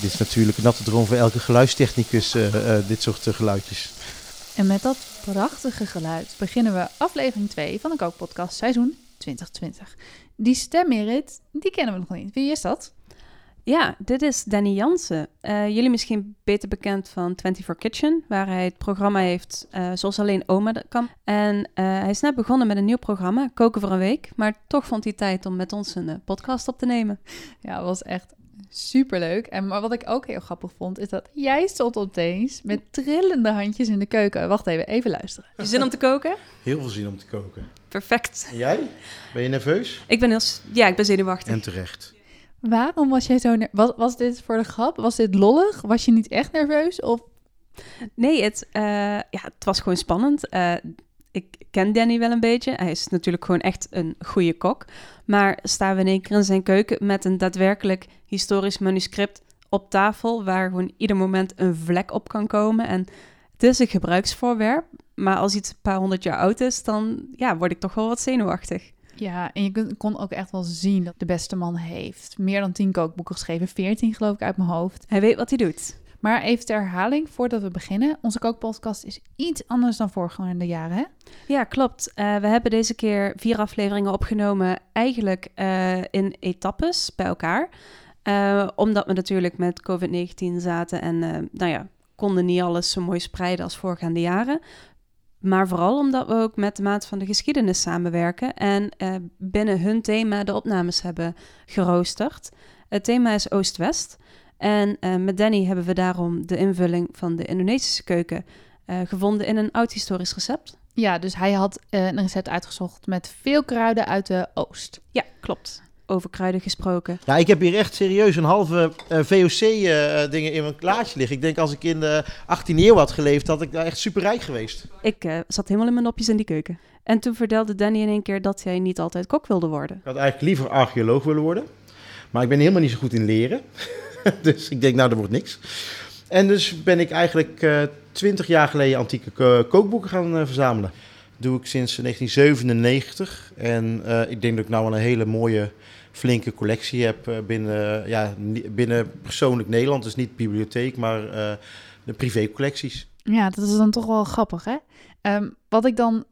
Dit is natuurlijk een natte droom voor elke geluidstechnicus, eh, eh, dit soort eh, geluidjes. En met dat prachtige geluid beginnen we aflevering 2 van de Kookpodcast seizoen 2020. Die stem, Merit, die kennen we nog niet. Wie is dat? Ja, dit is Danny Jansen. Eh, jullie misschien beter bekend van 24 Kitchen, waar hij het programma heeft eh, zoals alleen oma dat kan. En eh, hij is net begonnen met een nieuw programma, Koken voor een Week. Maar toch vond hij tijd om met ons een podcast op te nemen. Ja, dat was echt superleuk. En maar wat ik ook heel grappig vond, is dat jij stond opeens met trillende handjes in de keuken. Wacht even, even luisteren. Je zin om te koken? Heel veel zin om te koken. Perfect. En jij? Ben je nerveus? Ik ben heel... Ja, ik ben zenuwachtig. En terecht. Waarom was jij zo... Was, was dit voor de grap? Was dit lollig? Was je niet echt nerveus? Of... Nee, het, eh, ja, het was gewoon spannend. Eh, ik ken Danny wel een beetje. Hij is natuurlijk gewoon echt een goede kok. Maar staan we in één keer in zijn keuken met een daadwerkelijk historisch manuscript op tafel, waar gewoon ieder moment een vlek op kan komen. En het is een gebruiksvoorwerp, maar als iets een paar honderd jaar oud is, dan ja, word ik toch wel wat zenuwachtig. Ja, en je kon ook echt wel zien dat de beste man heeft meer dan 10 kookboeken geschreven. 14 geloof ik uit mijn hoofd. Hij weet wat hij doet. Maar even ter herhaling, voordat we beginnen. Onze kookpodcast is iets anders dan voorgaande jaren, hè? Ja, klopt. Eh, we hebben deze keer vier afleveringen opgenomen, eigenlijk eh, in etappes bij elkaar. Eh, omdat we natuurlijk met COVID-19 zaten en nou ja, konden niet alles zo mooi spreiden als voorgaande jaren. Maar vooral omdat we ook met de Maat van de Geschiedenis samenwerken en binnen hun thema de opnames hebben geroosterd. Het thema is Oost-West. En eh, met Danny hebben we daarom de invulling van de Indonesische keuken eh, gevonden in een oud historisch recept. Ja, dus hij had eh, een recept uitgezocht met veel kruiden uit de Oost. Ja, klopt. Over kruiden gesproken. Ja, ik heb hier echt serieus een halve VOC-dingen in mijn klaartje liggen. Ik denk als ik in de 18e eeuw had geleefd, had ik daar echt superrijk geweest. Ik eh, zat helemaal in mijn nopjes in die keuken. En toen vertelde Danny in één keer dat hij niet altijd kok wilde worden. Ik had eigenlijk liever archeoloog willen worden. Maar ik ben helemaal niet zo goed in leren. dus ik denk, nou, dat wordt niks. En dus ben ik eigenlijk twintig jaar geleden antieke ko- kookboeken gaan eh, verzamelen. Doe ik sinds 1997. En eh, ik denk dat ik nou een hele mooie, flinke collectie heb eh, binnen, ja, binnen persoonlijk Nederland. Dus niet bibliotheek, maar eh, de privécollecties. Ja, dat is dan toch wel grappig, hè? Ehm, wat ik dan,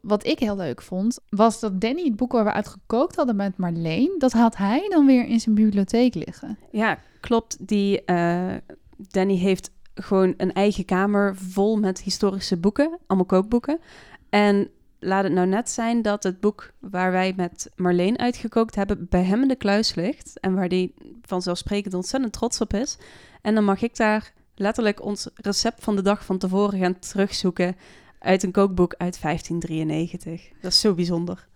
wat ik heel leuk vond, was dat Danny het boek waar we uit gekookt hadden met Marleen, dat had hij dan weer in zijn bibliotheek liggen. Ja, klopt. Die eh, Danny heeft gewoon een eigen kamer vol met historische boeken, allemaal kookboeken. En laat het nou net zijn dat het boek waar wij met Marleen uitgekookt hebben bij hem in de kluis ligt en waar hij vanzelfsprekend ontzettend trots op is. En dan mag ik daar letterlijk ons recept van de dag van tevoren gaan terugzoeken uit een kookboek uit 1593. Dat is zo bijzonder.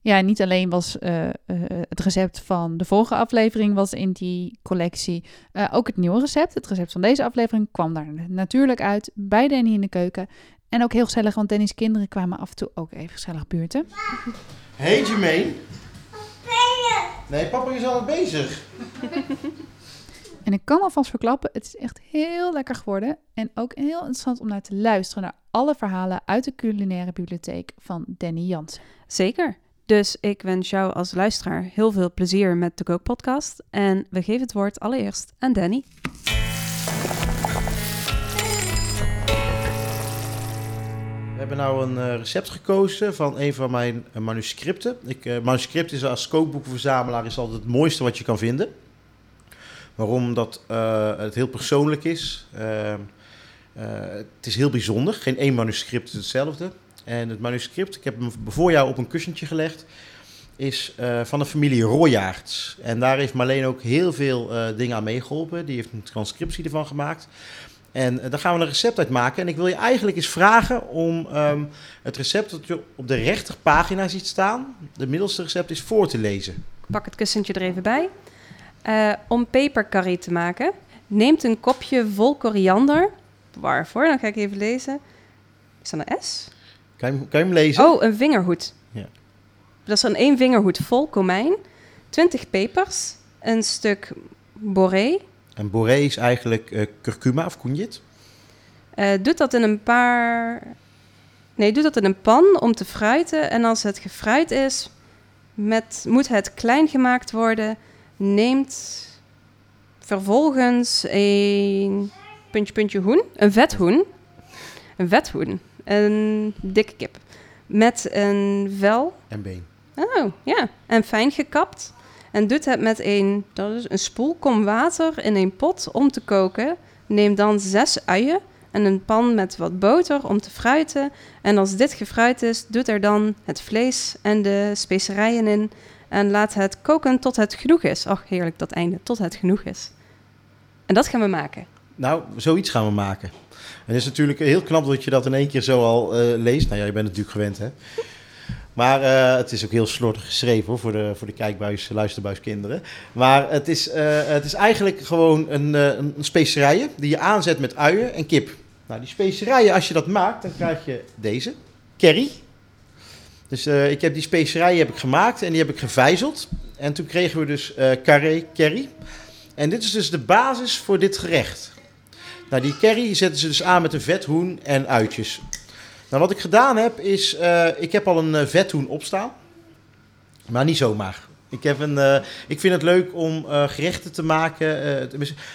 Ja, niet alleen was eh, eh, het recept van de vorige aflevering was in die collectie, eh, ook het nieuwe recept. Het recept van deze aflevering kwam daar natuurlijk uit bij Danny in de keuken. En ook heel gezellig, want Danny's kinderen kwamen af en toe ook even gezellig buurten. Hey Jermaine. Nee, papa is al bezig. En ik kan alvast verklappen, het is echt heel lekker geworden. En ook heel interessant om naar te luisteren naar alle verhalen uit de culinaire bibliotheek van Danny Jansen. Zeker. Dus ik wens jou als luisteraar heel veel plezier met de Kookpodcast. En we geven het woord allereerst aan Danny. We hebben nou een eh, recept gekozen van een van mijn eh, manuscripten. Ik, eh, manuscript is als kookboekenverzamelaar is altijd het mooiste wat je kan vinden. Waarom? Omdat eh, het heel persoonlijk is. Eh, eh, het is heel bijzonder. Geen één manuscript is hetzelfde. En het manuscript, ik heb hem voor jou op een kussentje gelegd, is eh, van de familie Royaerts. En daar heeft Marleen ook heel veel dingen aan meegeholpen. Die heeft een transcriptie ervan gemaakt. En daar gaan we een recept uit maken. En ik wil je eigenlijk eens vragen om ehm, het recept dat je op de rechterpagina ziet staan, de middelste recept, is voor te lezen. Ik pak het kussentje er even bij. Eh, om pepercurry te maken, neemt een kopje vol koriander. Waarvoor? Dan ga ik even lezen. Is dat een S? Kan je, hem- kan je hem lezen? Oh, een vingerhoed. Ja. Dat is dan één vingerhoed vol komijn, 20 pepers, een stuk boré. En boré is eigenlijk eh, curcuma of cognit. Eh doe dat in een paar... Nee, doe dat in een pan om te fruiten. En als het gefruit is, met, moet het klein gemaakt worden. Neemt vervolgens een puntje, puntje hoen. Een vet hoen. Een vet hoen. Een dikke kip. Met een vel. En been. Oh, ja. En fijn gekapt. En doet het met een, dat is een spoelkom water in een pot om te koken. Neem dan zes uien en een pan met wat boter om te fruiten. En als dit gefruit is, doet er dan het vlees en de specerijen in. En laat het koken tot het genoeg is. Och, heerlijk, dat einde. Tot het genoeg is. En dat gaan we maken. Nou, zoiets gaan we maken. En het is natuurlijk heel knap dat je dat in één keer zo al eh, leest. Nou ja, je bent natuurlijk gewend, hè. Maar eh, het is ook heel slordig geschreven voor de, voor de kijkbuis, luisterbuiskinderen. Maar het is, eh, het is eigenlijk gewoon een, een specerijen die je aanzet met uien en kip. Nou, die specerijen, als je dat maakt, dan krijg je deze. Curry. Dus ik heb die specerijen heb ik gemaakt en die heb ik gevijzeld. En toen kregen we dus carré curry. En dit is dus de basis voor dit gerecht. Nou, die curry zetten ze dus aan met een vet hoen en uitjes. Nou, wat ik gedaan heb is, uh, ik heb al een uh, vethoen opstaan. Maar niet zomaar. Ik, heb een, uh, ik vind het leuk om gerechten te maken.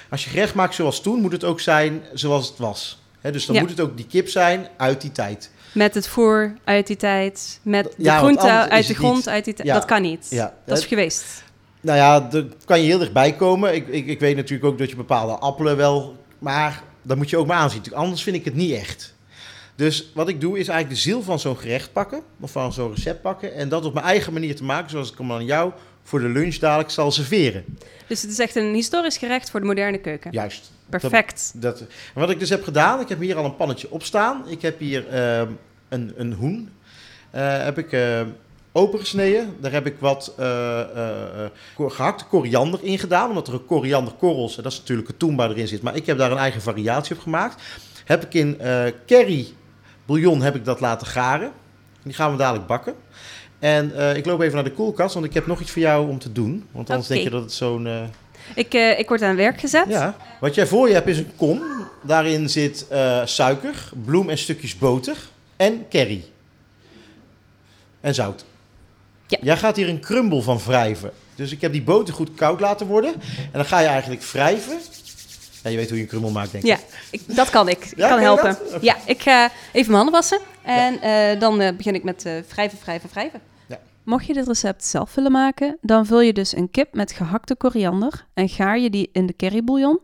als je gerecht maakt zoals toen, moet het ook zijn zoals het was. He, dus dan ja. moet het ook die kip zijn uit die tijd. Met het voer uit die tijd. Met de ja, groente uit de grond niet. uit die tijd. Ja. Dat kan niet. Ja. Dat is geweest. Nou ja, daar kan je heel dichtbij komen. Ik, ik, ik weet natuurlijk ook dat je bepaalde appelen wel... Maar dat moet je ook maar aanzien. Anders vind ik het niet echt. Dus wat ik doe is eigenlijk de ziel van zo'n gerecht pakken, of van zo'n recept pakken, en dat op mijn eigen manier te maken, zoals ik hem aan jou voor de lunch dadelijk zal serveren. Dus het is echt een historisch gerecht voor de moderne keuken. Juist. Perfect. Dat, dat, wat ik dus heb gedaan, ik heb hier al een pannetje op staan. Ik heb hier uh, een, een hoen. Uh, heb ik uh, opengesneden. Daar heb ik wat gehakte koriander in gedaan, omdat er een korianderkorrels, dat is natuurlijk een toenbaar erin zit. Maar ik heb daar een eigen variatie op gemaakt. Heb ik in curry bouillon heb ik dat laten garen. Die gaan we dadelijk bakken. En uh, ik loop even naar de koelkast, want ik heb nog iets voor jou om te doen. Want anders okay. denk je dat het zo'n... Uh... Ik, uh, ik word aan werk gezet. Ja. Wat jij voor je hebt is een kom. Daarin zit suiker, bloem en stukjes boter en curry. En zout. Ja. Jij gaat hier een crumble van wrijven. Dus ik heb die boter goed koud laten worden. En dan ga je eigenlijk wrijven. Ja, je weet hoe je een krummel maakt, denk ik. Ja, ik, dat kan ik. Ik ja, kan helpen. Ja, ik ga even mijn handen wassen. En ja. uh, dan uh, begin ik met uh, wrijven, wrijven, wrijven. Mocht je dit recept zelf willen maken, dan vul je dus een kip met gehakte koriander en gaar je die in de currybouillon.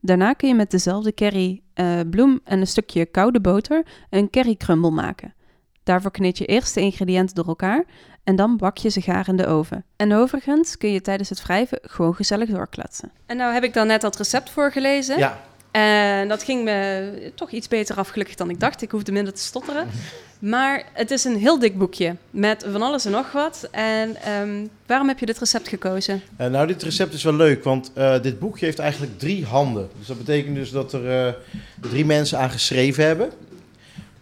Daarna kun je met dezelfde curry, bloem en een stukje koude boter een currycrumble maken. Daarvoor kneed je eerst de ingrediënten door elkaar en dan bak je ze gaar in de oven. En overigens kun je tijdens het wrijven gewoon gezellig doorkletsen. En nou heb ik dan net dat recept voorgelezen. Ja. En dat ging me toch iets beter af gelukkig dan ik dacht. Ik hoefde minder te stotteren. Maar het is een heel dik boekje met van alles en nog wat. En um, waarom heb je dit recept gekozen? Uh, nou, dit recept is wel leuk, want uh, dit boekje heeft eigenlijk drie handen. Dus dat betekent dus dat er uh, drie mensen aan geschreven hebben.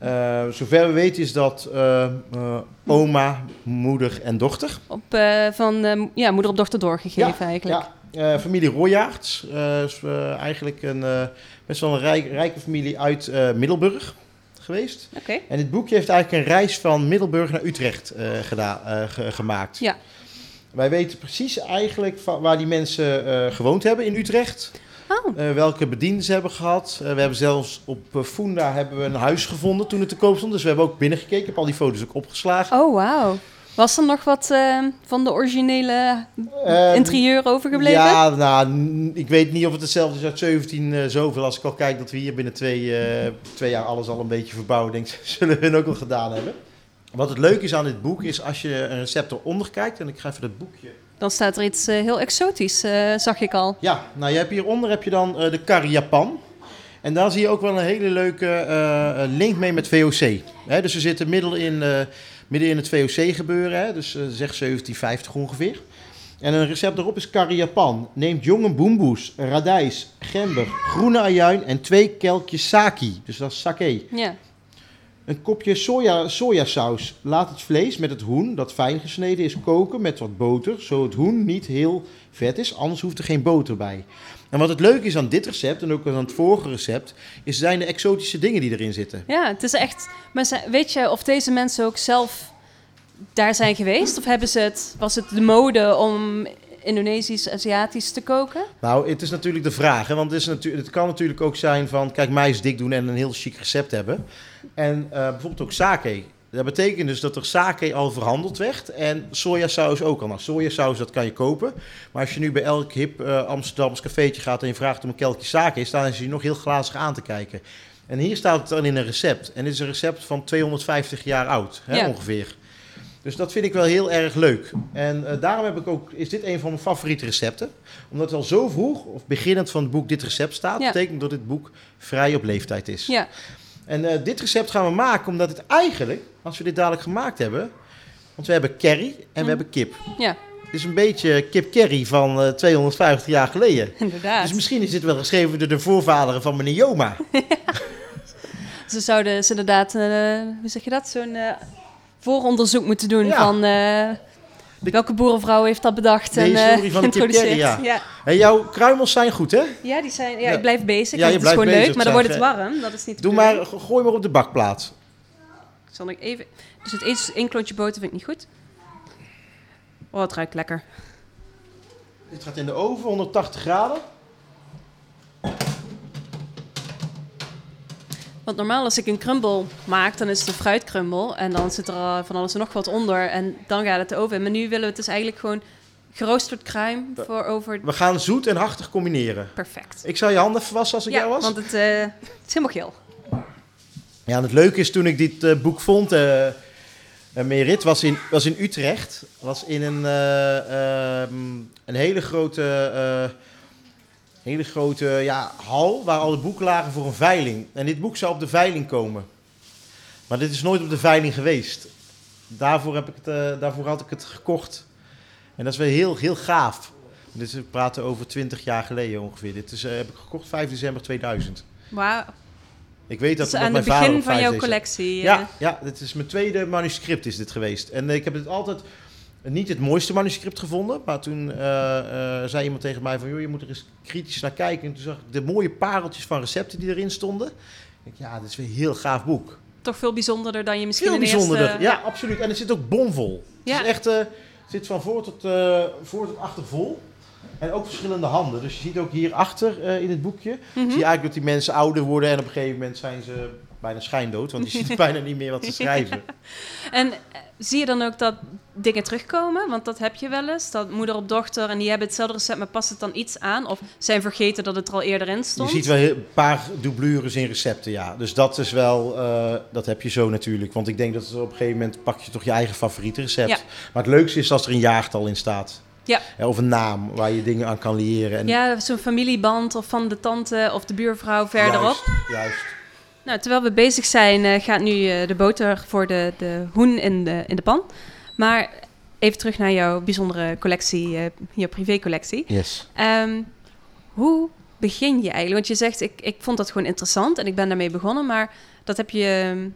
Uh, zover we weten is dat uh, uh, oma, moeder en dochter. Op, van ja, moeder op dochter doorgegeven ja, eigenlijk. Ja, familie Royaerts. is eigenlijk een, best wel een rijk, rijke familie uit Middelburg geweest. Okay. En dit boekje heeft eigenlijk een reis van Middelburg naar Utrecht gedaan, gemaakt. Ja. Wij weten precies eigenlijk van waar die mensen gewoond hebben in Utrecht. Oh. Welke bedienden ze hebben gehad. We hebben zelfs op Funda hebben we een huis gevonden toen het te koop stond. Dus we hebben ook binnengekeken. Ik heb al die foto's ook opgeslagen. Oh, wauw. Was er nog wat van de originele interieur overgebleven? Ja, nou, ik weet niet of het hetzelfde is uit 17 zoveel. Als ik al kijk dat we hier binnen twee, twee jaar alles al een beetje verbouwen, denk ik, zullen we het ook al gedaan hebben. Wat het leuke is aan dit boek is als je een recept eronder kijkt. En ik ga even dat boekje dan staat er iets uh, heel exotisch, uh, zag ik al. Ja, nou je hebt hieronder heb je dan uh, de curry Japan. En daar zie je ook wel een hele leuke link mee met VOC. Dus we zitten midden in, midden in het VOC gebeuren, hè, dus zeg 1750 ongeveer. En een recept erop is curry Japan. Neemt jonge boemboes, radijs, gember, groene ajuin en twee kelkjes saki. Dus dat is sake. Ja. Een kopje soja, sojasaus. Laat het vlees met het hoen, dat fijn gesneden is, koken met wat boter, zodat het hoen niet heel vet is, anders hoeft er geen boter bij. En wat het leuke is aan dit recept en ook aan het vorige recept, is zijn de exotische dingen die erin zitten. Ja, het is echt. Maar weet je of deze mensen ook zelf daar zijn geweest? Of hebben ze het, was het de mode om Indonesisch, Aziatisch te koken? Nou, het is natuurlijk de vraag. Hè? Want het, is natuurlijk, het kan natuurlijk ook zijn van... Kijk, mij is dik doen en een heel chic recept hebben. En eh, bijvoorbeeld ook sake. Dat betekent dus dat er sake al verhandeld werd. En sojasaus ook al. Nou, sojasaus, dat kan je kopen. Maar als je nu bij elk hip uh, Amsterdams cafeetje gaat... en je vraagt om een kelkje sake... staan ze je nog heel glazig aan te kijken. En hier staat het dan in een recept. En dit is een recept van 250 jaar oud, hè, Ja. ongeveer. Dus dat vind ik wel heel erg leuk. En eh, daarom heb ik ook, is dit een van mijn favoriete recepten. Omdat het al zo vroeg, of beginnend van het boek, dit recept staat. Ja. betekent dat dit boek vrij op leeftijd is. Ja, En eh, dit recept gaan we maken omdat het eigenlijk, als we dit dadelijk gemaakt hebben... Want we hebben curry en Mm. we hebben kip. ja, Het is een beetje kip curry van eh, 250 jaar geleden. inderdaad. Dus misschien is dit wel geschreven door de voorvaderen van meneer Joma. Ze zouden dus inderdaad, eh, hoe zeg je dat, zo'n eh, vooronderzoek moeten doen Ja. van welke boerenvrouw heeft dat bedacht De en eh, historie van ja. ja. En jouw kruimels zijn goed, hè? Ja, die zijn, ja, Ja. ik blijf bezig. Ja, je het is blijft gewoon bezig, leuk, maar dan wordt het warm. Dat is niet Doe maar, gooi maar op de bakplaat. Ik zal nog even... Dus het één, één klontje boter vind ik niet goed. Oh, het ruikt lekker. Dit gaat in de oven, 180 graden. Want normaal als ik een crumble maak, dan is het een fruitcrumble. En dan zit er eh, van alles en nog wat onder. En dan gaat het in. Maar nu willen we het dus eigenlijk gewoon geroosterd kruim voor over... We gaan zoet en hartig combineren. Perfect. Ik zal je handen even wassen als ik Ja, jou was. want het, eh, het is helemaal geel. Ja, en het leuke is toen ik dit eh, boek vond, eh, Merit, was in, was in Utrecht. Was in een, eh, ehm, een hele grote, hele grote ja, hal waar al de boeken lagen voor een veiling. En dit boek zou op de veiling komen. Maar dit is nooit op de veiling geweest. Daarvoor, heb ik het, eh, daarvoor had ik het gekocht. En dat is wel heel, heel gaaf. Dit is, we praten over 20 jaar geleden ongeveer. Dit is, eh, heb ik gekocht 5 december 2000. Wauw. Ik weet dat, dat aan het begin van 5 jouw collectie. eh. ja, ja, dit is mijn tweede manuscript is dit geweest. En ik heb het altijd niet het mooiste manuscript gevonden. Maar toen eh, eh, zei iemand tegen mij van... joh, je moet er eens kritisch naar kijken. En toen zag ik de mooie pareltjes van recepten die erin stonden. Ik denk, ja, dit is weer een heel gaaf boek. Toch veel bijzonderder dan je misschien Veel in de eerste- bijzonderder. Ja, absoluut. En het zit ook bomvol. Ja. Het is echt... eh, zit van voor tot, eh, voor tot achter vol. En ook verschillende handen. Dus je ziet ook hierachter uh, in het boekje... Mhm. zie je eigenlijk dat die mensen ouder worden... en op een gegeven moment zijn ze bijna schijndood. Want je ziet bijna niet meer wat ze schrijven. En eh, zie je dan ook dat dingen terugkomen? Want dat heb je wel eens. Dat moeder op dochter en die hebben hetzelfde recept, maar past het dan iets aan? Of zijn vergeten dat het er al eerder in Je stond? ziet wel een paar doublures in recepten, ja. Dus dat is wel, eh, dat heb je zo natuurlijk. Want ik denk dat op een gegeven moment pak je toch je eigen favoriete recept. Ja. Maar het leukste is als er een jaartal in staat. Ja. Of een naam waar je dingen aan kan leren. En Ja, zo'n familieband of van de tante of de buurvrouw verderop. Juist, juist. Nou, terwijl we bezig zijn, eh, gaat nu eh, de boter voor de, de hoen in de, in de pan. Maar even terug naar jouw bijzondere collectie, eh je privécollectie. Yes. Ehm, hoe begin je eigenlijk? Want je zegt, ik, ik vond dat gewoon interessant en ik ben daarmee begonnen. Maar dat heb je ehm,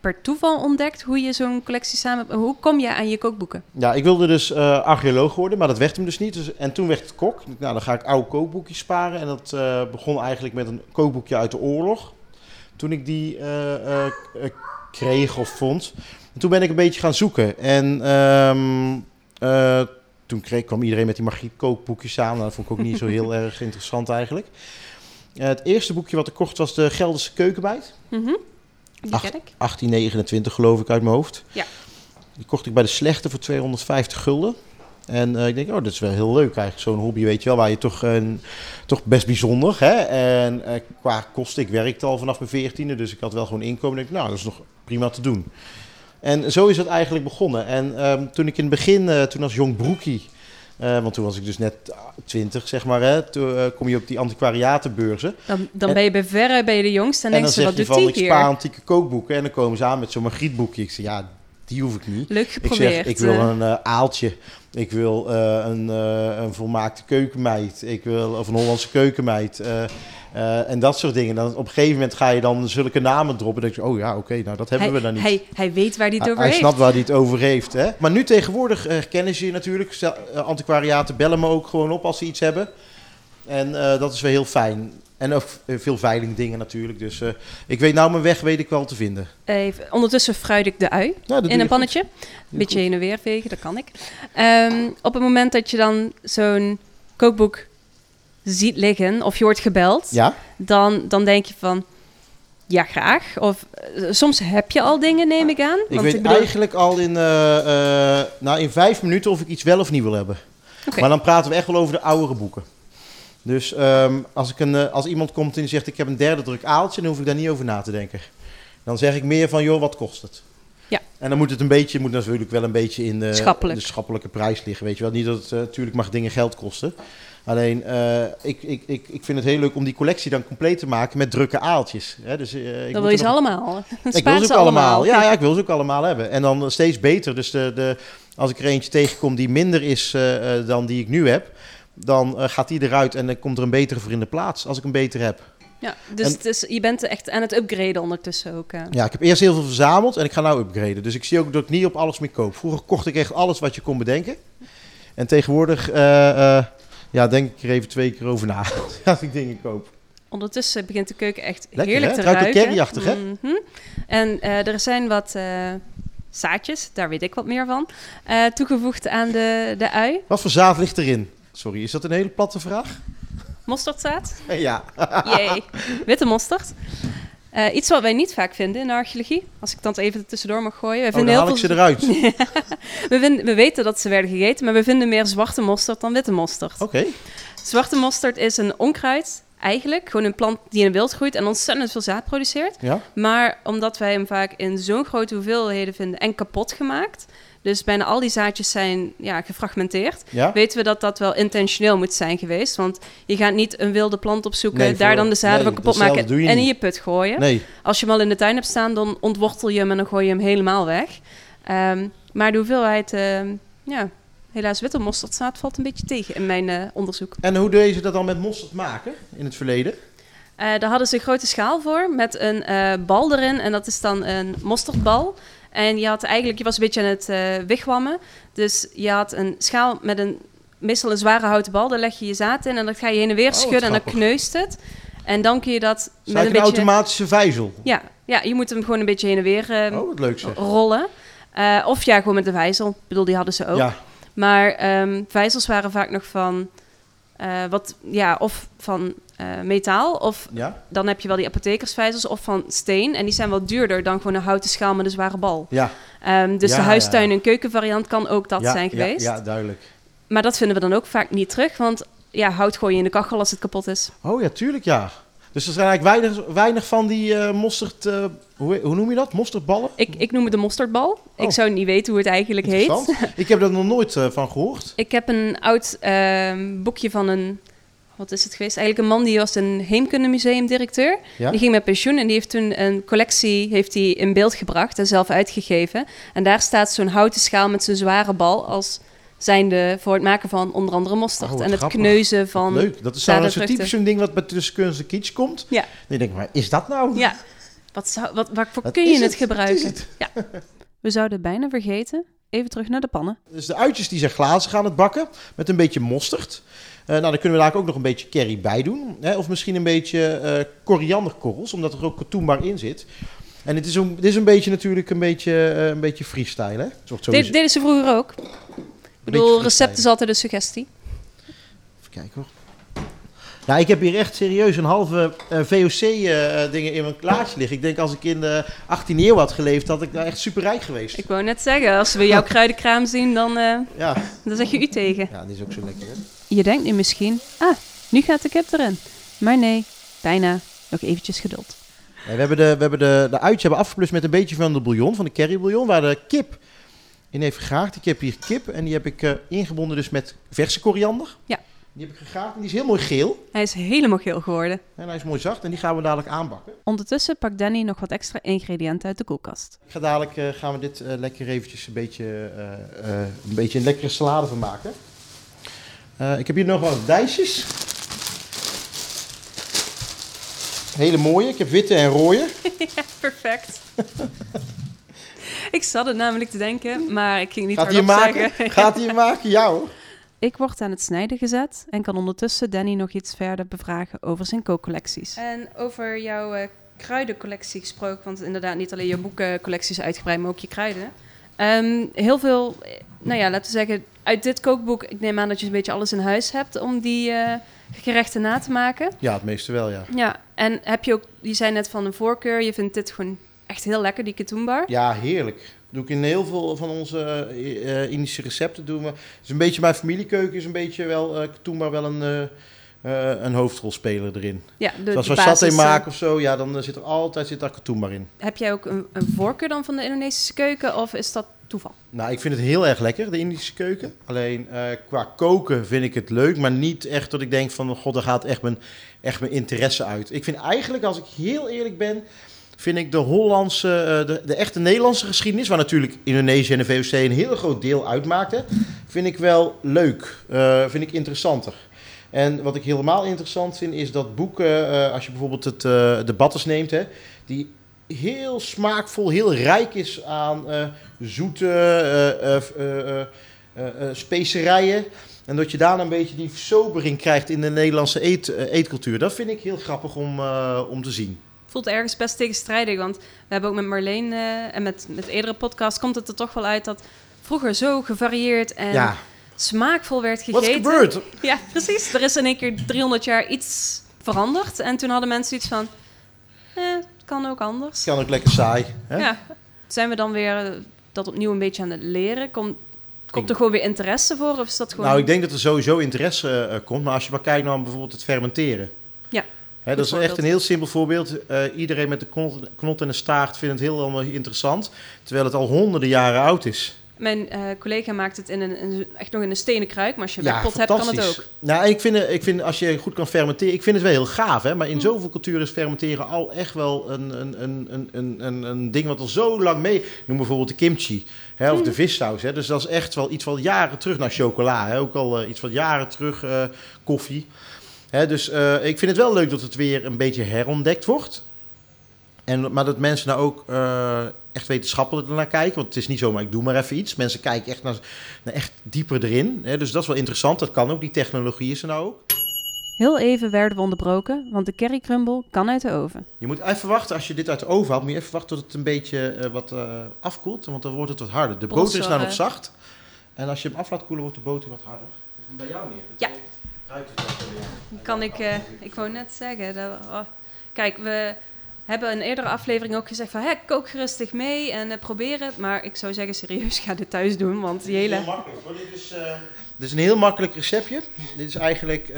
per toeval ontdekt, hoe je zo'n collectie samen... Hoe kom je aan je kookboeken? Ja, ik wilde dus archeoloog worden, maar dat werd hem dus niet. Dus, en toen werd het kok. Nou, dan ga ik oude kookboekjes sparen. En dat begon eigenlijk met een kookboekje uit de oorlog. Toen ik die eh, eh, eh, kreeg of vond. En toen ben ik een beetje gaan zoeken. En ehm, eh, toen kreeg, kwam iedereen met die Margriet kookboekjes aan. Nou, dat vond ik ook niet zo heel erg interessant eigenlijk. Het eerste boekje wat ik kocht was de Gelderse Keukenmeid. Mhm. Die ken ik. 1829 geloof ik uit mijn hoofd. Ja. Die kocht ik bij de Slechte voor 250 gulden. En eh, ik denk, oh, dat is wel heel leuk eigenlijk. Zo'n hobby, weet je wel, waar je toch, eh, toch best bijzonder. Hè? En eh, qua kosten, ik werkte al vanaf mijn veertiende, dus ik had wel gewoon inkomen. Ik denk, nou, dat is nog prima te doen. En zo is het eigenlijk begonnen. En ehm, toen ik in het begin, toen als jong broekie, want toen was ik dus net twintig, zeg maar, hè, toen kom je op die antiquariatenbeurzen. Dan, dan En- ben je bij verre bij de jongste en, En denk dan je, zeg wat je doet van, die ik spaar hier? antieke kookboeken. En dan komen ze aan met zo'n Margrietboekje. Ik zeg, ja, die hoef ik niet. Leuk Ik geprobeerd. zeg, ik wil eh. een eh, aaltje. Ik wil eh, een, een volmaakte keukenmeid. Ik wil, of een Hollandse keukenmeid. en dat soort dingen. Dan op een gegeven moment ga je dan zulke namen droppen. Dan denk je, oh ja, oké, nou dat hebben hij, we dan niet. Hij, hij weet waar hij het hij over hij heeft. snapt waar hij het over heeft. Hè? Maar nu tegenwoordig herkennen ze je natuurlijk. Antiquariaten bellen me ook gewoon op als ze iets hebben. En eh, dat is wel heel fijn. En ook veel veilingdingen natuurlijk. Dus eh, ik weet nou mijn weg weet ik wel te vinden. Even, ondertussen fruit ik de ui in een pannetje. Een je beetje goed. heen en weer vegen, dat kan ik. Ehm, op het moment dat je dan zo'n kookboek ziet liggen of je wordt gebeld, Ja? dan, dan denk je van ja, graag. Of eh, soms heb je al dingen, neem ik aan. Ik weet bedoel- eigenlijk al in, nou, in vijf minuten of ik iets wel of niet wil hebben. Maar dan praten we echt wel over de oudere boeken. Dus ehm, als, ik een, eh, als iemand komt en die zegt ik heb een derde druk aaltje, dan hoef ik daar niet over na te denken. Dan zeg ik meer van joh, wat kost het? Ja. En dan moet het een beetje, moet natuurlijk wel een beetje in de, Schappelijk. de schappelijke prijs liggen. Weet je wel, niet dat het, eh, natuurlijk mag dingen geld kosten. Alleen, eh, ik, ik, ik, ik vind het heel leuk om die collectie dan compleet te maken met drukke aaltjes. Hè, dus, ik dan wil je ze allemaal. ik wil ze ook allemaal. allemaal. Ja, ja, ik wil ze ook allemaal hebben. En dan steeds beter. Dus de, de, als ik er eentje tegenkom die minder is dan die ik nu heb, dan eh, gaat die eruit en dan komt er een betere voor in de plaats als ik een beter heb. Ja, dus En- je bent echt aan het upgraden ondertussen ook. eh. Ja, ik heb eerst heel veel verzameld en ik ga nou upgraden. Dus ik zie ook dat ik niet op alles meer koop. Vroeger kocht ik echt alles wat je kon bedenken. En tegenwoordig eh, ja, denk ik er even twee keer over na als ik dingen koop. Ondertussen begint de keuken echt Lekker, heerlijk hè? te Het ruikt ook ruiken. curryachtig, hè? Mhm. En er zijn wat zaadjes, daar weet ik wat meer van, toegevoegd aan de, de ui. Wat voor zaad ligt erin? Sorry, is dat een hele platte vraag? Mosterdzaad. Ja. Jee. Witte mosterd. Eh, iets wat wij niet vaak vinden in de archeologie. Als ik dan even tussendoor mag gooien. Wij Oh, dan vinden haal heel ik veel... ze eruit. we, vinden, we weten dat ze werden gegeten, maar we vinden meer zwarte mosterd dan witte mosterd. Oké. Zwarte mosterd is een onkruid, eigenlijk. Gewoon een plant die in het wild groeit en ontzettend veel zaad produceert. Ja. Maar omdat wij hem vaak in zo'n grote hoeveelheden vinden en kapot gemaakt... dus bijna al die zaadjes zijn ja, gefragmenteerd... Ja. weten we dat dat wel intentioneel moet zijn geweest. Want je gaat niet een wilde plant opzoeken... Nee, daar dan de zaden nee, van kapot maken en in je put gooien. Nee. Als je hem al in de tuin hebt staan, dan ontwortel je hem... en dan gooi je hem helemaal weg. Ehm, maar de hoeveelheid... ehm, ja, helaas witte mosterdzaad valt een beetje tegen in mijn eh, onderzoek. En hoe deed je dat dan met mosterd maken in het verleden? Eh, daar hadden ze een grote schaal voor met een eh, bal erin. En dat is dan een mosterdbal. En je had eigenlijk, je was een beetje aan het eh wigwammen. Dus je had een schaal met een, meestal een zware houten bal. Daar leg je je zaad in en dat ga je heen en weer wat schudden. En dan kneust het. En dan kun je dat met een een beetje... automatische vijzel? Ja, ja, je moet hem gewoon een beetje heen en weer eh, Oh, wat leuk zeg. rollen. Eh, of ja, gewoon met de vijzel. Ik bedoel, die hadden ze ook. Ja, Maar ehm, vijzels waren vaak nog van... eh, wat, ja, of van eh, metaal, of ja, dan heb je wel die apothekersvijzels of van steen. En die zijn wat duurder dan gewoon een houten schaal met een zware bal. ja. Ehm, dus Ja, de huistuin- en keukenvariant kan ook dat zijn geweest. Ja, ja, duidelijk. Maar dat vinden we dan ook vaak niet terug. Want ja, hout gooi je in de kachel als het kapot is. Oh ja, tuurlijk ja. Dus er zijn eigenlijk weinig, weinig van die eh mosterd... eh, hoe, hoe noem je dat? Mosterdballen? Ik, ik noem het de mosterdbal. Ik Oh. zou niet weten hoe het eigenlijk heet. Ik heb er nog nooit van gehoord. Ik heb een oud ehm, boekje van een... Wat is het geweest? Eigenlijk een man die was een heemkundemuseumdirecteur. Ja? Die ging met pensioen en die heeft toen een collectie heeft hij in beeld gebracht en zelf uitgegeven. En daar staat zo'n houten schaal met zo'n zware bal als zijnde voor het maken van onder andere mosterd. Oh, en het grappig. kneuzen van... Leuk. Dat is zo, zo zadenvruchten. typisch zo'n ding wat bij tussen kunst en kitsch komt. Ja. Dan denk ik, maar is dat nou? Ja, wat zou, wat, waarvoor Wat kun je het, gebruiken? het? We zouden het bijna vergeten. Even terug naar de pannen. Dus de uitjes die zijn glazen gaan het bakken met een beetje mosterd. Eh, nou, dan kunnen we daar ook nog een beetje curry bij doen. Hè? Of misschien een beetje eh korianderkorrels, omdat er ook katoenbar in zit. En het is een, dit is een beetje natuurlijk een beetje, eh, een beetje freestyle, hè? Dit deden ze vroeger ook. Ik bedoel, recept is altijd een suggestie. Even kijken hoor. Ja, ik heb hier echt serieus een halve VOC-dingen in mijn glaasje liggen. Ik denk als ik in de 18e eeuw had geleefd, had ik daar echt super rijk geweest. Ik wou net zeggen, als we jouw kruidenkraam zien, dan, eh, Ja. dan zeg je u tegen. ja, die is ook zo lekker, hè? Je denkt nu misschien, ah, nu gaat de kip erin. Maar nee, bijna. Nog eventjes geduld. We hebben, de, we hebben de, de uitje hebben afgeplust met een beetje van de bouillon, van de curry bouillon, waar de kip in heeft gegaagd. Ik heb hier kip en die heb ik eh, ingebonden dus met verse koriander. Ja. Die heb ik gegaagd en die is heel mooi geel. Hij is helemaal geel geworden. En hij is mooi zacht en die gaan we dadelijk aanbakken. Ondertussen pakt Danny nog wat extra ingrediënten uit de koelkast. Ik ga dadelijk eh, gaan we dit eh, lekker eventjes een beetje, eh, een beetje een lekkere salade van maken. Ik heb hier nog wat dijsjes. Hele mooie. Ik heb witte en rode. ja, perfect. ik zat het namelijk te denken, maar ik ging niet Gaat hij hardop maken? zeggen. Gaat hij maken? Ja hoor. Ik word aan het snijden gezet en kan ondertussen Danny nog iets verder bevragen over zijn kookcollecties. En over jouw uh, kruidencollectie gesproken, want inderdaad niet alleen je boekencollectie is uitgebreid, maar ook je kruiden. Um, heel veel, nou ja, laten we zeggen, uit dit kookboek, ik neem aan dat je een beetje alles in huis hebt om die uh, gerechten na te maken. Ja, het meeste wel, ja. Ja, en heb je ook, je zei net van een voorkeur, je vindt dit gewoon echt heel lekker, die katoenbar? Ja, heerlijk. Doe ik in heel veel van onze uh, Indische recepten. Doen we. Het is een beetje mijn familiekeuken, is een beetje wel uh, katoenbar wel een, een hoofdrolspeler erin. Ja, de, Zoals we saté maken of zo, ja, dan zit er altijd zit daar katoenbar in. Heb jij ook een, een voorkeur dan van de Indonesische keuken of is dat toeval? Nou, ik vind het heel erg lekker, de Indische keuken. Alleen qua koken vind ik het leuk, maar niet echt dat ik denk van... God, daar gaat echt mijn, echt mijn interesse uit. Ik vind eigenlijk, als ik heel eerlijk ben vind ik de Hollandse, eh, de, de, echte Nederlandse geschiedenis, waar natuurlijk Indonesië en de VOC een heel groot deel uitmaakten, vind ik wel leuk, uh, vind ik interessanter. En wat ik helemaal interessant vind, is dat boeken, uh, als je bijvoorbeeld het uh, de Batters neemt, hè, die heel smaakvol, heel rijk is aan zoete specerijen. En dat je daar een beetje die sobering krijgt in de Nederlandse eet, eetcultuur. Dat vind ik heel grappig om, om te zien voelt ergens best tegenstrijdig. Want we hebben ook met Marleen uh, en met, met eerdere podcasts komt het er toch wel uit dat vroeger zo gevarieerd en smaakvol werd gegeten. Wat gebeurd? Ja, precies. Er is in één keer 300 jaar iets veranderd. En toen hadden mensen iets van, eh, het kan ook anders. Kan ook lekker saai. Hè? Ja. Zijn we dan weer eh, dat opnieuw een beetje aan het leren? Komt, Komt er gewoon weer interesse voor? Of is dat gewoon... Nou, ik denk dat er sowieso interesse uh, komt. Maar als je maar kijkt naar bijvoorbeeld het fermenteren. Ja. He, dat is echt een heel simpel voorbeeld. Uh, iedereen met de knot, knot en de staart vindt het heel allemaal interessant, terwijl het al honderden jaren oud is. Mijn uh, collega maakt het in een, echt nog in een stenen kruik, maar als je een pot hebt, kan het ook. Nou, ik vind, ik vind als je goed kan fermenteren, ik vind het wel heel gaaf, hè? maar in hm. zoveel culturen is fermenteren al echt wel een, een, een, een, een, een ding wat al zo lang mee. Noem bijvoorbeeld de kimchi hè, of hm. de vissaus. Hè? Dus dat is echt wel iets van jaren terug naar chocola. Hè? Ook al uh, iets van jaren terug uh, koffie dus uh, ik vind het wel leuk dat het weer een beetje herontdekt wordt. En, maar dat mensen nou ook uh, echt wetenschappelijk naar kijken. Want het is niet zomaar, ik doe maar even iets. Mensen kijken echt, naar, naar echt dieper erin. Hè, dus dat is wel interessant. Dat kan ook. Die technologie is er nou ook. Heel even werden we onderbroken, want de curry crumble kan uit de oven. Je moet even wachten, als je dit uit de oven haalt, moet je even wachten tot het een beetje uh, wat uh, afkoelt, want dan wordt het wat harder. De boter is nou nog zacht. En als je hem af laat koelen, wordt de boter wat harder. Bij jou neer. Ja. Kan ik, uh, ik wou net zeggen. Dat, oh. Kijk, we hebben in een eerdere aflevering ook gezegd van... Hè, kook gerustig mee en uh, probeer het. Maar ik zou zeggen, serieus, ga dit thuis doen, want die hele... Heel makkelijk hoor. Dit is, uh, dit is een heel makkelijk receptje. Dit is eigenlijk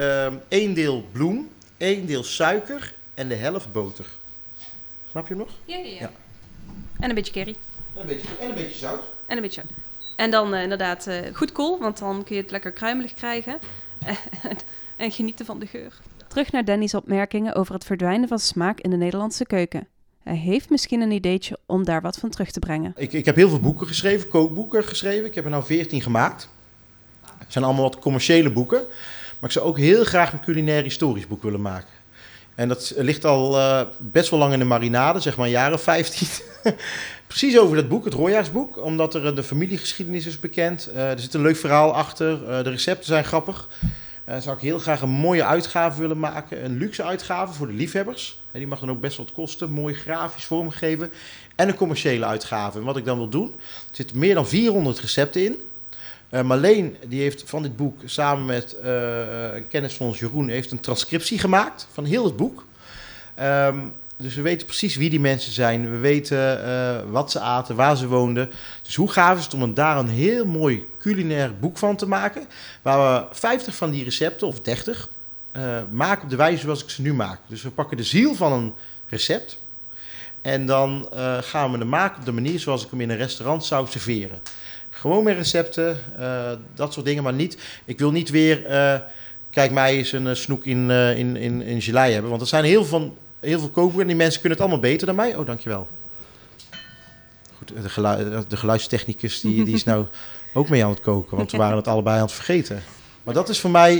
één deel bloem, één deel suiker en de helft boter. Snap je hem nog? Ja, ja, ja. En een beetje curry. En een beetje, en een beetje zout. En een beetje zout. En dan inderdaad goed koel, want dan kun je het lekker kruimelig krijgen. en genieten van de geur. Terug naar Danny's opmerkingen over het verdwijnen van smaak in de Nederlandse keuken. Hij heeft misschien een ideetje om daar wat van terug te brengen. Ik, ik heb heel veel boeken geschreven, kookboeken geschreven. Ik heb er nou veertien gemaakt. Het zijn allemaal wat commerciële boeken. Maar ik zou ook heel graag een culinair historisch boek willen maken. En dat ligt al uh, best wel lang in de marinade, zeg maar jaren 15. Precies over dat boek, het Rooijaarsboek. Omdat er de familiegeschiedenis is bekend. Uh, er zit een leuk verhaal achter. Uh, de recepten zijn grappig. Uh, zou ik heel graag een mooie uitgave willen maken. Een luxe uitgave voor de liefhebbers. Die mag dan ook best wat kosten. Mooi grafisch vormgeven. En een commerciële uitgave. En wat ik dan wil doen, er zitten meer dan 400 recepten in. Uh, Marleen die heeft van dit boek samen met uh, een kennis van ons Jeroen heeft een transcriptie gemaakt van heel het boek. Um, dus we weten precies wie die mensen zijn. We weten uh, wat ze aten, waar ze woonden. Dus hoe gaaf is het om daar een heel mooi culinair boek van te maken. Waar we 50 van die recepten, of 30, uh, maken op de wijze zoals ik ze nu maak. Dus we pakken de ziel van een recept. En dan uh, gaan we hem maken op de manier zoals ik hem in een restaurant zou serveren. Gewoon met recepten, dat soort dingen, maar niet. Ik wil niet weer. kijk, mij eens een snoek in, in, in, in gelei hebben. Want er zijn heel veel van heel veel kookboeken en die mensen kunnen het allemaal beter dan mij. Oh, dankjewel. Goed, de, geluid, de geluidstechnicus die, die is nou ook mee aan het koken, want we waren het allebei aan het vergeten. Maar dat is voor mij,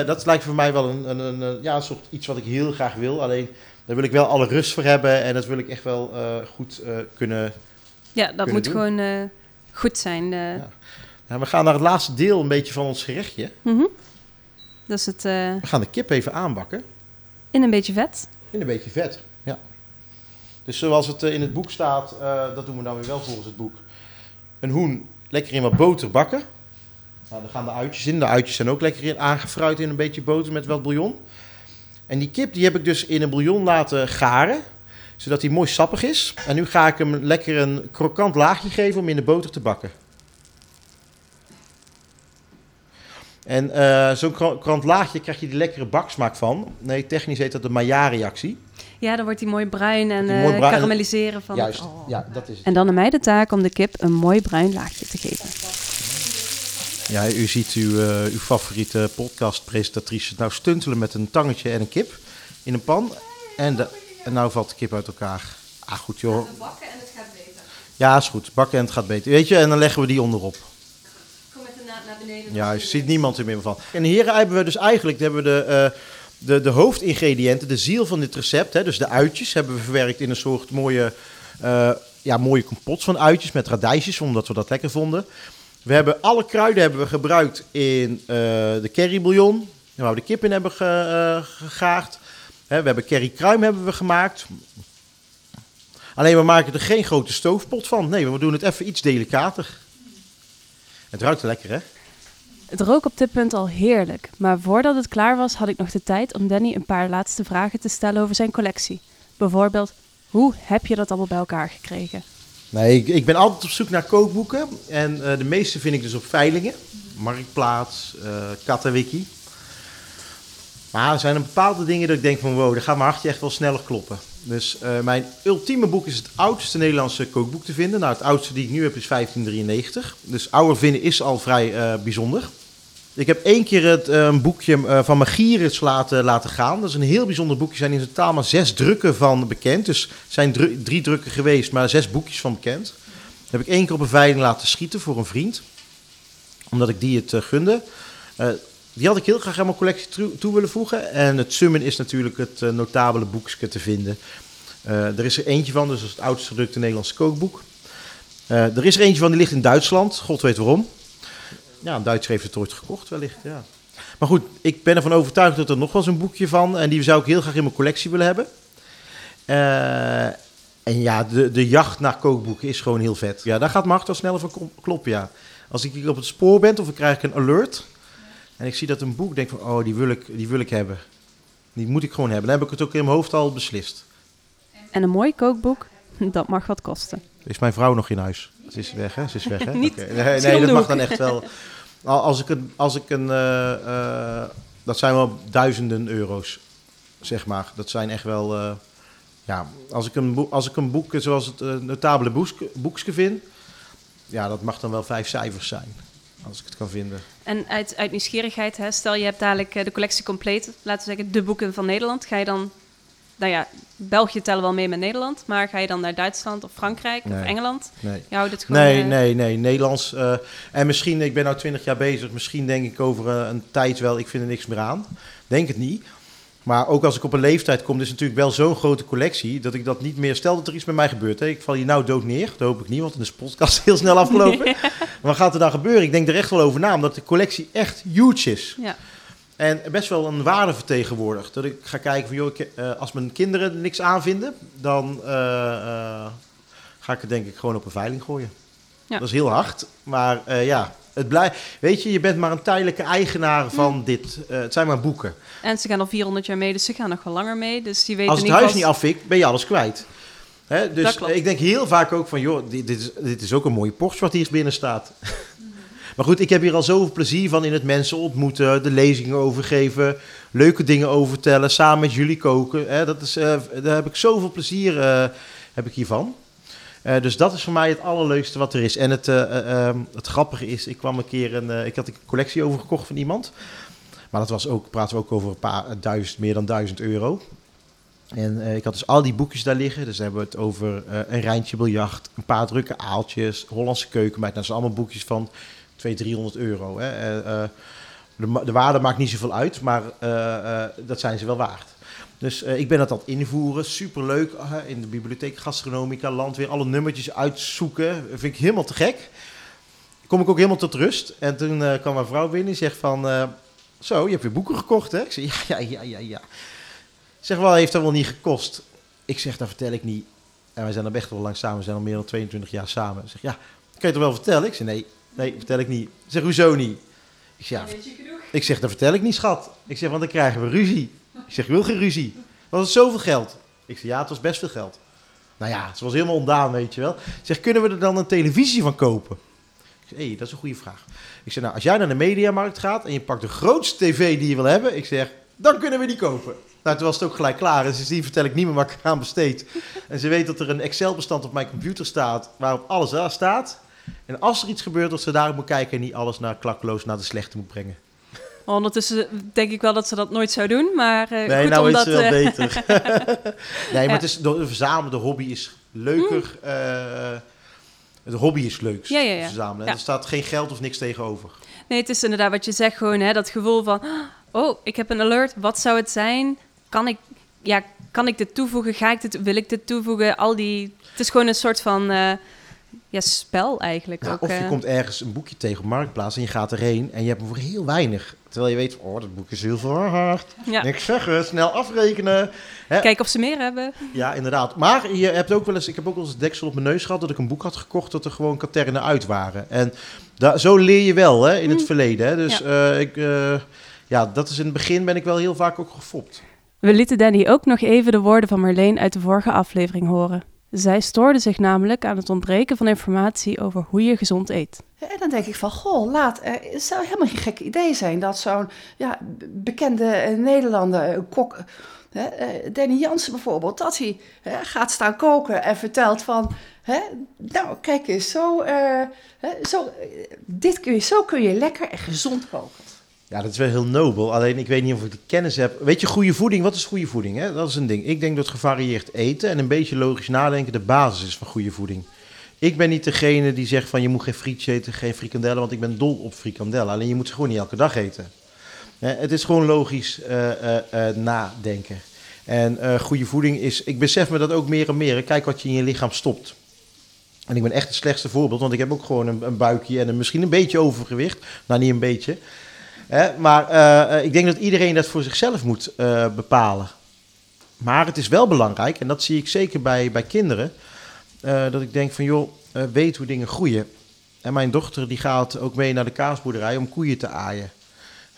uh, dat lijkt voor mij wel een, een, een, ja, een soort iets wat ik heel graag wil. Alleen daar wil ik wel alle rust voor hebben en dat wil ik echt wel uh, goed uh, kunnen. Ja, dat moet doen. gewoon goed zijn. Ja. Ja, we gaan naar het laatste deel een beetje van ons gerechtje. Mhm. Dus het eh, We gaan de kip even aanbakken. in een beetje vet. In een beetje vet, ja. Dus zoals het eh, in het boek staat, eh, dat doen we dan weer wel volgens het boek. Een hoen lekker in wat boter bakken. Nou, daar gaan de uitjes in. De uitjes zijn ook lekker in aangefruit in een beetje boter met wat bouillon. En die kip die heb ik dus in een bouillon laten garen, zodat hij mooi sappig is. En nu ga ik hem lekker een krokant laagje geven om in de boter te bakken. En eh, zo'n kro- krokant laagje krijg je die lekkere baksmaak van. Nee, technisch heet dat de Maillard-reactie. Ja, dan wordt hij mooi bruin en Die eh mooi bruin- karamelliseren van Juist, het- oh. ja, dat is het. En dan aan mij de taak om de kip een mooi bruin laagje te geven. Ja, u ziet uw, eh, uw favoriete podcastpresentatrice nou stuntelen met een tangetje en een kip in een pan. En, de, en nou valt de kip uit elkaar. Ah, goed joh. bakken en het gaat beter. Ja, is goed. Bakken en het gaat beter. Weet je, en dan leggen we die onderop. Met de naad naar beneden. Ja, je ziet niemand er meer van. En hier hebben we dus eigenlijk hebben we de, eh, de, de hoofdingrediënten, de ziel van dit recept. Hè, dus de uitjes hebben we verwerkt in een soort mooie, eh, ja, mooie compots van uitjes met radijsjes, omdat we dat lekker vonden. We hebben alle kruiden hebben we gebruikt in eh, de currybouillon, waar we de kip in hebben ge, gegaard. Hè, we hebben currykruim hebben we gemaakt. Alleen we maken er geen grote stoofpot van. Nee, we doen het even iets delicater. Het ruikt lekker, hè? Het rook op dit punt al heerlijk, maar voordat het klaar was had ik nog de tijd om Danny een paar laatste vragen te stellen over zijn collectie. Bijvoorbeeld, hoe heb je dat allemaal bij elkaar gekregen? Nee, ik, ik ben altijd op zoek naar kookboeken. En eh, de meeste vind ik dus op veilingen. Marktplaats, Kattenwiki. Maar er zijn een bepaalde dingen dat ik denk van... wow, daar gaat mijn hartje echt wel sneller kloppen. Dus eh, mijn ultieme boek is het oudste Nederlandse kookboek te vinden. Nou, het oudste die ik nu heb is 1593. Dus ouder vinden is al vrij eh, bijzonder. Ik heb één keer het, eh, boekje van Magirits laten, laten gaan. Dat is een heel bijzonder boekje. Er zijn in totaal maar zes drukken van bekend. Dus er zijn drie drukken geweest, maar zes boekjes van bekend. Heb ik één keer op een veiling laten schieten voor een vriend. Omdat ik die het gunde. Die had ik heel graag aan mijn collectie toe, willen voegen. En het Summen is natuurlijk het eh, notabele boekje te vinden. Eh, er is er eentje van, dus het oudste gedrukte Nederlandse kookboek. Eh, er is er eentje van, die ligt in Duitsland. God weet waarom. Ja, een Duitser heeft het ooit gekocht wellicht, ja. Maar goed, ik ben ervan overtuigd dat er nog wel eens een boekje van... en die zou ik heel graag in mijn collectie willen hebben. En ja, de, de jacht naar kookboeken is gewoon heel vet. Ja, daar gaat mijn hart wel sneller van kloppen, ja. Als ik op het spoor ben of ik krijg een alert... en ik zie dat een boek, denk van, oh, die wil ik, die wil ik hebben. Die moet ik gewoon hebben. Dan heb ik het ook in mijn hoofd al beslist. En een mooi kookboek, dat mag wat kosten. Is mijn vrouw nog in huis? Ze is weg, hè? Ze is weg, hè? Niet. Nee, nee, dat mag dan echt wel. Al- Als ik een... Als ik een eh, eh, dat zijn wel duizenden euro's, zeg maar. Dat zijn echt wel... eh, ja, als ik een, boek, als ik een boek zoals het notabele boekske, boekske vind... Ja, dat mag dan wel vijf cijfers zijn. Als ik het kan vinden. En uit, uit nieuwsgierigheid, hè, stel je hebt dadelijk eh, de collectie compleet, laten we zeggen de boeken van Nederland. Ga je dan, nou ja, België tellen wel mee met Nederland, maar ga je dan naar Duitsland of Frankrijk of. Engeland? Nee. Je houdt het gewoon... Nee, eh, nee, nee. Nederlands. eh, en misschien, ik ben nu 20 jaar bezig. Misschien denk ik over een tijd wel, ik vind er niks meer aan. Denk het niet. Maar ook als ik op een leeftijd kom, is het natuurlijk wel zo'n grote collectie. dat ik dat niet meer. Stel dat er iets met mij gebeurt. Hè, ik val hier nou dood neer. Dat hoop ik niet, want is de podcast heel snel afgelopen. Wat gaat er dan gebeuren? Ik denk er echt wel over na, omdat de collectie echt huge is. Ja. En best wel een waarde vertegenwoordigt. Dat ik ga kijken van, joh, ik, eh, als mijn kinderen er niks aan vinden, dan eh, eh, ga ik het denk ik gewoon op een veiling gooien. Ja. Dat is heel hard, maar ja, het blij, weet je, je bent maar een tijdelijke eigenaar van dit. eh, het zijn maar boeken. En ze gaan al 400 jaar mee, dus ze gaan nog wel langer mee. Dus die weten Als het huis niet geval- afvikt, ben je alles kwijt. Hè, dus ik denk heel vaak ook van, joh, dit, dit, is, dit is ook een mooie Porsche wat hier binnen staat. maar goed, ik heb hier al zoveel plezier van in het mensen ontmoeten, de lezingen overgeven, leuke dingen over vertellen, samen met jullie koken. Hè, dat is, eh, daar heb ik zoveel plezier eh, heb ik hiervan. Eh, dus dat is voor mij het allerleukste wat er is. En het, eh, eh, ehm, het grappige is, ik kwam een keer een, ik had een collectie overgekocht van iemand. Maar dat was ook, praten we ook over een paar duizend, meer dan duizend euro. En ik had dus al die boekjes daar liggen. Dus hebben we het over een Rijntje biljart, een paar drukke aaltjes, Hollandse keukenmeid. Nou, dat zijn allemaal boekjes van 200, 300 euro. Hè. De, de waarde maakt niet zoveel uit, maar dat zijn ze wel waard. Dus eh, ik ben dat aan het invoeren. Superleuk. Uh, in de bibliotheek Gastronomica, Landweer, alle nummertjes uitzoeken. vind ik helemaal te gek. kom ik ook helemaal tot rust. En toen eh, kwam mijn vrouw binnen en zegt van... eh, zo, je hebt weer boeken gekocht, hè? Ik zeg, ja, ja, ja, ja, ja. Zeg, wel, heeft dat wel niet gekost? Ik zeg, dat vertel ik niet. En wij zijn er echt wel lang samen. We zijn al meer dan 22 jaar samen. Ik zeg, ja, kan je het wel vertellen? Ik zeg, nee, nee, vertel ik niet. Ik zeg, hoezo niet? Ik zeg, ja, ik zeg, dat vertel ik niet, schat. Ik zeg, want dan krijgen we ruzie. Ik zeg, ik wil geen ruzie. Was het zoveel geld? Ik zeg, ja, het was best veel geld. Nou ja, het was helemaal ontdaan, weet je wel. Ik zeg, kunnen we er dan een televisie van kopen? Ik zeg, hé, dat is een goede vraag. Ik zeg, nou, als jij naar de mediamarkt gaat en je pakt de grootste tv die je wil hebben, ik zeg, dan kunnen we die kopen. Nou, toen was het ook gelijk klaar. En sindsdien vertel ik niet meer waar ik aan besteed. En ze weet dat er een Excel-bestand op mijn computer staat, waarop alles daar staat. En als er iets gebeurt, dat ze daarop moet kijken en niet alles naar klakloos naar de slechte moet brengen. Ondertussen denk ik wel dat ze dat nooit zou doen, maar eh, Nee, goed nou is het wel eh, beter. nee, maar Ja. het is, de verzamelen, de hobby is leuker. eh, de hobby is leuk. Ja, ja, ja. Verzamelen. Ja. Er staat geen geld of niks tegenover. Nee, het is inderdaad wat je zegt, gewoon hè, dat gevoel van... Oh, ik heb een alert, wat zou het zijn? Kan ik, ja, kan ik dit toevoegen? Ga ik dit, wil ik dit toevoegen? Al die... Het is gewoon een soort van eh, ja, spel eigenlijk ook. of je eh. komt ergens een boekje tegen op Marktplaats en je gaat erheen en je hebt hem voor heel weinig. Terwijl je weet, oh, dat boek is heel veel waard. ja. Niks zeggen, snel afrekenen. Hè? Kijken of ze meer hebben. Ja, inderdaad. Maar je hebt ook wel eens, ik heb ook wel eens het deksel op mijn neus gehad dat ik een boek had gekocht dat er gewoon katernen uit waren. En da, zo leer je wel hè, in het Mm. verleden. Hè. Dus eh, ik, eh, ja, dat is in het begin ben ik wel heel vaak ook gefopt. We lieten Danny ook nog even de woorden van Marleen uit de vorige aflevering horen. Zij stoorde zich namelijk aan het ontbreken van informatie over hoe je gezond eet. En dan denk ik van, goh, laat, eh, het zou helemaal geen gek idee zijn dat zo'n ja, bekende eh, Nederlander, een kok, hè, eh, Danny Jansen bijvoorbeeld, dat hij gaat staan koken en vertelt van, hè, nou kijk eens, zo, eh, zo, eh, dit kun je, zo kun je lekker en gezond koken. Ja, dat is wel heel nobel. Alleen ik weet niet of ik de kennis heb. Weet je, goede voeding, wat is goede voeding? Hè? Dat is een ding. Ik denk dat gevarieerd eten en een beetje logisch nadenken de basis is van goede voeding. Ik ben niet degene die zegt van je moet geen frietje eten, geen frikandellen, want ik ben dol op frikandellen. Alleen je moet ze gewoon niet elke dag eten. Het is gewoon logisch eh, eh, eh, nadenken. En goede voeding is, ik besef me dat ook meer en meer. Kijk wat je in je lichaam stopt. En ik ben echt het slechtste voorbeeld, want ik heb ook gewoon een, een buikje en een, misschien een beetje overgewicht. Nou, niet een beetje. Hè, maar eh, eh, ik denk dat iedereen dat voor zichzelf moet eh, bepalen. Maar het is wel belangrijk, en dat zie ik zeker bij, bij kinderen, dat ik denk van joh, weet hoe dingen groeien. En mijn dochter die gaat ook mee naar de kaasboerderij om koeien te aaien.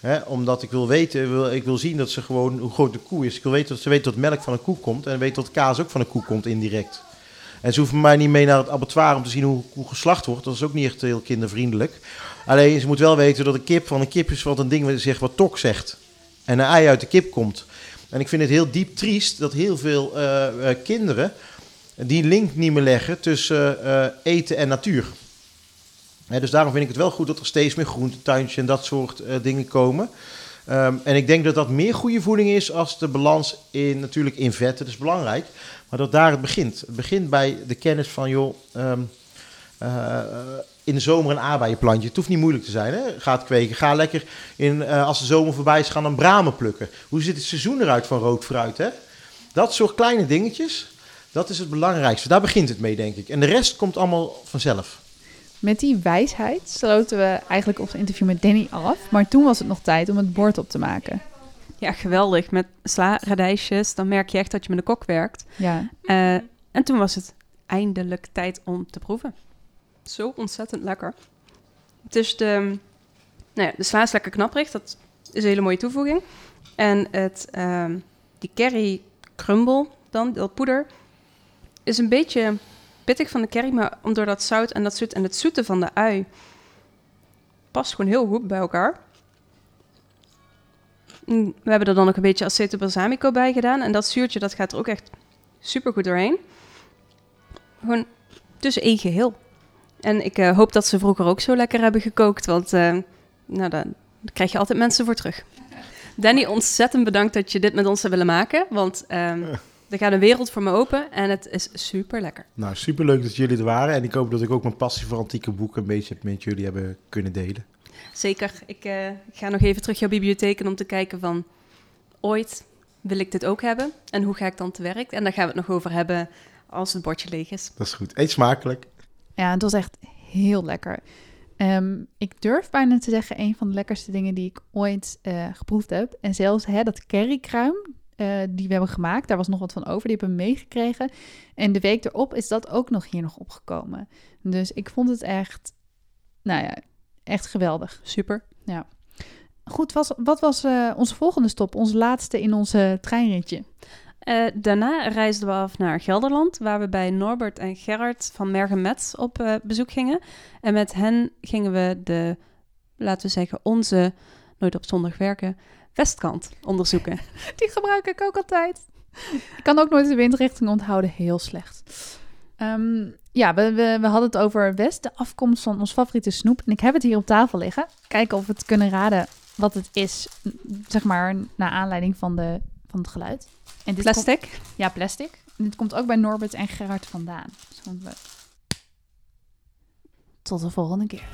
Hè, omdat ik wil weten, wil, ik wil zien dat ze gewoon hoe groot de koe is. Ik wil weten dat ze weet dat melk van een koe komt en weet dat kaas ook van een koe komt indirect. En ze hoeven mij niet mee naar het abattoir om te zien hoe, hoe geslacht wordt. Dat is ook niet echt heel kindervriendelijk. Alleen ze moet wel weten dat een kip van een kip is wat een ding zegt wat tok zegt. En een ei uit de kip komt. En ik vind het heel diep triest dat heel veel eh, eh, kinderen die link niet meer leggen tussen eh, eten en natuur. Dus daarom vind ik het wel goed dat er steeds meer groentetuintjes en dat soort dingen komen. Ehm, en ik denk dat dat meer goede voeding is als de balans in, natuurlijk in vetten, dat is belangrijk. Maar dat daar het begint. Het begint bij de kennis van, joh, ehm, eh, in de zomer een aardbeienplantje. Het hoeft niet moeilijk te zijn, hè? Ga het kweken. Ga lekker, in, eh, als de zomer voorbij is, gaan dan bramen plukken. Hoe ziet het seizoen eruit van rood fruit, hè? Dat soort kleine dingetjes, dat is het belangrijkste. Daar begint het mee, denk ik. En de rest komt allemaal vanzelf. Met die wijsheid sloten we eigenlijk ons interview met Danny af. Maar toen was het nog tijd om het bord op te maken. Ja, geweldig. Met sla, radijsjes, dan merk je echt dat je met een kok werkt. Ja, Eh, en toen was het eindelijk tijd om te proeven. Zo ontzettend lekker. Het is de, nou ja, de sla is lekker knapperig, dat is een hele mooie toevoeging. En het, ehm, die curry crumble dan, dat poeder, is een beetje pittig van de curry, maar om door dat zout en dat zoet en het zoete van de ui past gewoon heel goed bij elkaar. Mm, We hebben er dan ook een beetje aceto balsamico bij gedaan en dat zuurtje dat gaat er ook echt super goed doorheen. Gewoon tussen één geheel. En ik eh, hoop dat ze vroeger ook zo lekker hebben gekookt, want eh, nou, daar daar krijg je altijd mensen voor terug. Danny, ontzettend bedankt dat je dit met ons hebt willen maken, want ehm, er gaat een wereld voor me open en het is super lekker. Nou, superleuk dat jullie er waren. En ik hoop dat ik ook mijn passie voor antieke boeken een beetje met jullie hebben kunnen delen. Zeker. Ik eh, ik ga nog even terug jouw bibliotheek in om te kijken van ooit wil ik dit ook hebben en hoe ga ik dan te werk? En daar gaan we het nog over hebben als het bordje leeg is. Dat is goed. Eet smakelijk. ja het was echt heel lekker. Ehm, ik durf bijna te zeggen, een van de lekkerste dingen die ik ooit eh, geproefd heb. En zelfs hè, dat currykruim eh, die we hebben gemaakt, daar was nog wat van over. Die hebben we meegekregen. En de week erop is dat ook nog hier nog opgekomen. Dus ik vond het echt, nou ja, echt geweldig. Super. Goed, was, wat was eh, onze volgende stop? Onze laatste in onze treinritje. Eh, daarna reisden we af naar Gelderland, waar we bij Norbert en Gerard van Mergemet op bezoek gingen. En met hen gingen we de, laten we zeggen, onze, nooit op zondag werken, westkant onderzoeken. Die gebruik ik ook altijd. Ik kan ook nooit de windrichting onthouden. Heel slecht. Ehm, ja, we, we, we hadden het over West, de afkomst van ons favoriete snoep. En ik heb het hier op tafel liggen. Kijken of we het kunnen raden wat het is, zeg maar, naar aanleiding van, de, van het geluid. En dit komt- Plastic. ja, plastic. En dit komt ook bij Norbert en Gerard vandaan. Dus leuk. Tot de volgende keer.